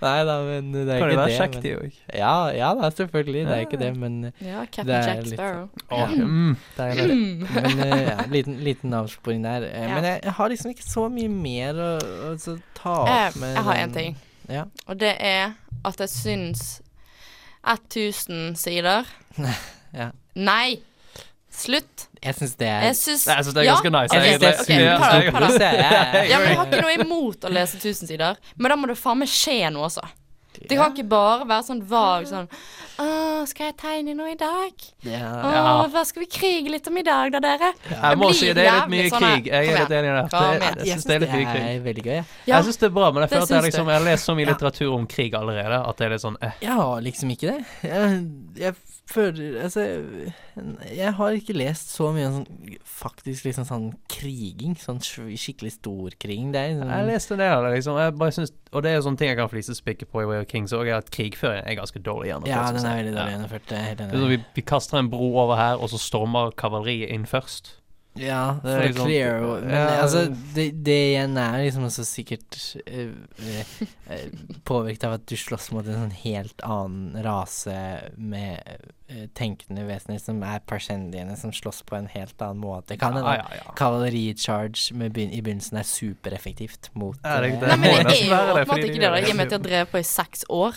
nei da, men det er Kan ikke ikke være det. kjekke, men- de òg? Ja, ja da, selvfølgelig. Det er ikke det, men Ja, Det Captain Jack Jack litt Sparrow. Å, mm, deilig. (clears throat) Men uh, ja, liten, liten avsporing der. Eh, Ja. Men jeg, jeg har liksom ikke så mye mer å, å så ta Jeg, opp med jeg har én en ting, Ja. og det er at jeg syns 1000 sider (laughs) Ja. Nei! Slutt! Jeg syns det er Jeg syns synes det er ja, ganske nice, Jeg det okay, ok, hør da, hør jeg. jeg. Ja, men jeg har ikke noe imot å lese 1000 sider, men da må det faen meg skje noe også. Det kan ikke bare være sånn vag sånn Å, skal jeg tegne noe i dag? Ja. Å, hva skal vi krige litt om i dag, da, dere? Jeg må si det er litt mye sånn krig. Jeg er litt enig i det. Det. Jeg syns det er litt mye krig. er veldig gøy. Ja, Jeg syns det er bra, men jeg føler at jeg, liksom, jeg har lest så mye litteratur om krig allerede at det er litt sånn eh. Jeg har liksom ikke det. Jeg, jeg føler Altså Jeg har ikke lest så mye om sånn faktisk liksom sånn kriging. Sånn sk- skikkelig storkriging. Det er Jeg liksom leste det, liksom. Jeg bare synes, og det er jo sånne ting jeg kan flisespikke på i Way of Kings òg, er at krigføring er ganske dårlig gjennomført. Ja, den er veldig dårlig Ja. gjennomført. sånn, vi, vi kaster en bro over her, og så stormer kavaleriet inn først. Ja, Det er liksom- clear og- Men Ja. altså, det, det igjen er liksom også sikkert uh, påvirket av at du slåss mot en sånn helt annen rase med eh, tenkende vesener som er persendiene som slåss på en helt annen måte. Kan en ja, ja, ja. Kavallericharge begyn- i begynnelsen er supereffektivt mot Ja, det- det Nei, men det er jo åpenbart ikke det, da. I og med at de har drevet på i seks år,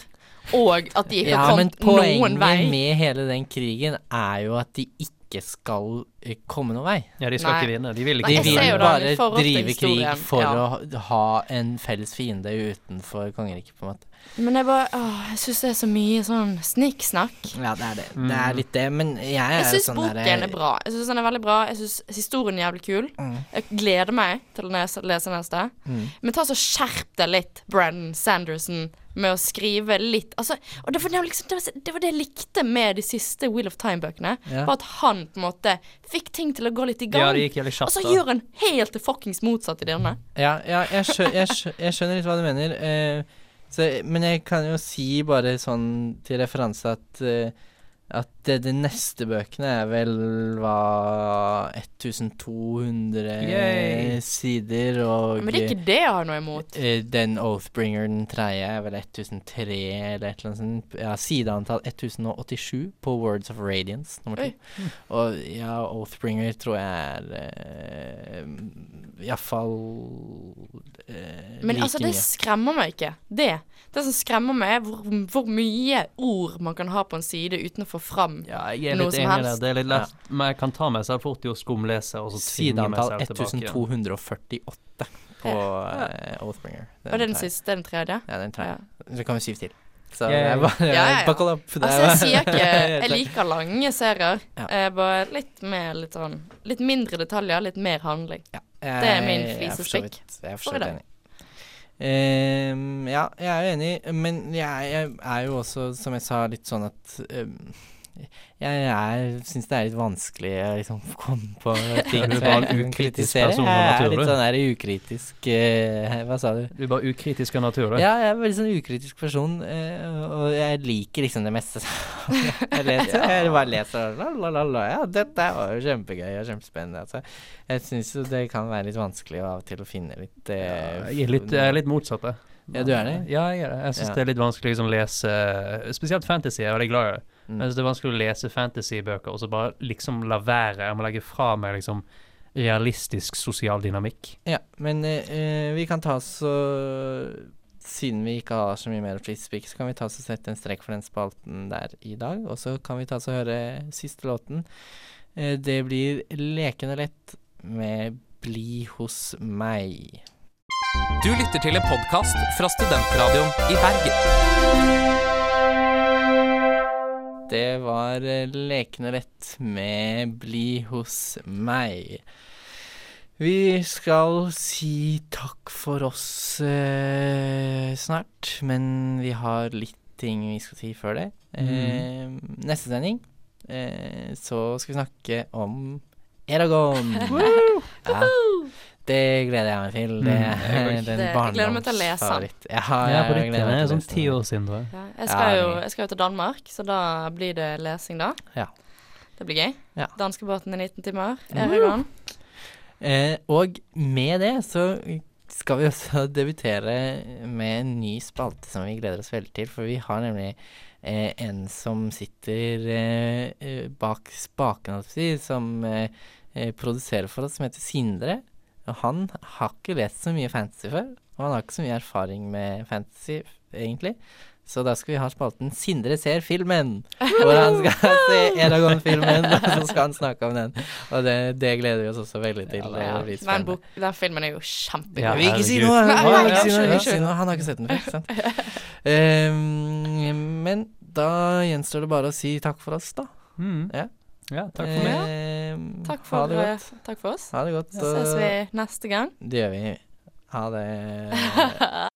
og at de ikke Ja, har men kommet noen poenget med hele den krigen er jo at de ikke ikke skal eh, komme noen vei. Ja, de skal Nei. ikke vinne. De vil Nei, De ikke jeg ser vil bare drive krig for ja. å ha- en felles fiende utenfor kongeriket, på en måte. Men jeg bare Åh, jeg syns det er så mye sånn snikksnakk. Ja, det er det. Mm. Det er litt det, men jeg er Jeg syns sånn boken derre- er bra. Jeg syns den er veldig bra. Jeg syns historien er jævlig kul. Mm. Jeg gleder meg til å lese, neste. Mm. Men ta så skjerp deg litt, Brandon Sanderson, med å skrive litt Altså, og det var det, liksom, det, var, det var det jeg likte med de siste Wheel of Time-bøkene. Ja. Var at han på en måte fikk ting til å gå litt i Ja, gang. det gikk jævlig og så gjør han helt det fuckings motsatte i denne. Ja, ja jeg, skjø jeg, skjø jeg skjønner litt hva du mener. Eh, så, men jeg kan jo si bare sånn til referanse at eh, at det, de neste bøkene er vel hva 1200 Yay. sider, og Men det er ikke det jeg har noe imot. eh, den Oathbringer, den tredje, er vel 1003 eller et eller annet sånt. Ja, sideantall 1087 på Words of Radiance, nummer to. Oi. Og ja, Oathbringer tror jeg er uh, iallfall uh, Men like altså, det mye. skremmer meg ikke. Det. Det som skremmer meg, er hvor, hvor mye ord man kan ha på en side uten å få fram. Ja, jeg er Noe litt som enig helst. Det er litt lett, men jeg kan ta meg selv fort i å skumlese og så tvinge meg selv tilbake. Sidentall 1248 på eh, Oathbringer. Og er den tre. siste, den tredje? Ja, den tredje. Ja. Så vi syv til. Så yeah. det er bare Ja, ja, ja. buckle up. Altså, jeg sier ikke (laughs) Jeg liker lange serier. Ja. Bare litt mer litt sånn Litt mindre detaljer, litt mer handling. Ja, Det er min jeg- jeg flisespikk Jeg er for så vidt enig. Um, ja, jeg er jo enig, men jeg, jeg er jo også, som jeg sa, litt sånn at ehm, jeg syns det er litt vanskelig å liksom komme på (laughs) ting som jeg kan kritisere. Jeg er litt sånn der ukritisk uh, Hva sa du? Du er bare ukritisk av natur, du. Ja, jeg er en veldig sånn ukritisk person, Uh, og jeg liker liksom det meste (laughs) jeg leser. Jeg bare leser la, la, la, la. Ja, dette var jo kjempegøy og kjempespennende. Altså. Jeg syns jo det kan være litt vanskelig av og til å finne litt eh, Jeg er litt, jeg er litt motsatt, jeg. Ja, du er det? Ja, jeg er det. Jeg syns Ja. det er litt vanskelig å liksom lese Spesielt fantasy, jeg er veldig glad i det. Mm. Mens det er vanskelig å lese fantasybøker og så bare liksom la være. Jeg må legge fra meg liksom realistisk sosial dynamikk. Ja, men eh, vi kan ta oss Siden vi ikke har så mye mer å så kan vi ta og sette en strek for den spalten der i dag. Og så kan vi ta og høre siste låten. Eh, det blir Lekende lett med Bli hos meg. Du lytter til en podkast fra Studentradioen i Bergen. Det var eh, Lekende lett med Bli hos meg. Vi skal si takk for oss eh, snart, men vi har litt ting vi skal si før det. Eh, neste sending eh, så skal vi snakke om Eragon. (laughs) ja, det gleder jeg meg til. Det Mm, er en Det- jeg gleder meg til å lese. barndomsfavoritt. Ja, jeg på riktig. meg Det er sånn ti år siden, tror jeg. Ja, jeg, Ja, skal jo, jeg skal jo til Danmark, så da blir det lesing, da. Ja. Det blir gøy. Ja. Danskebåten i 19 timer. Eragon. Eh, og med det så skal vi også (laughs) debutere med en ny spalte som vi gleder oss veldig til. For vi har nemlig eh, en som sitter eh, eh, bak spaken, på som eh, eh, produserer for oss, som heter Sindre. Og han har ikke lest så mye fantasy før, og han har ikke så mye erfaring med fantasy, egentlig. Så da skal vi ha spalten 'Sindre ser filmen', hvor han skal (laughs) se Eragon-filmen, og så skal han snakke om den. Og det, det gleder vi oss også veldig til. Ja, det den, bok, den filmen er jo kjempegod. Ja, ikke si noe! Han har ikke sett den før, ikke sant. Ehm, men da gjenstår det bare å si takk for oss, da. Mm. Ja. Ja, takk for meg. Eh, Takk Ha for, det eh, godt. takk for oss. Ha det godt. Så ses vi neste gang. Det gjør vi. Ha det. (laughs)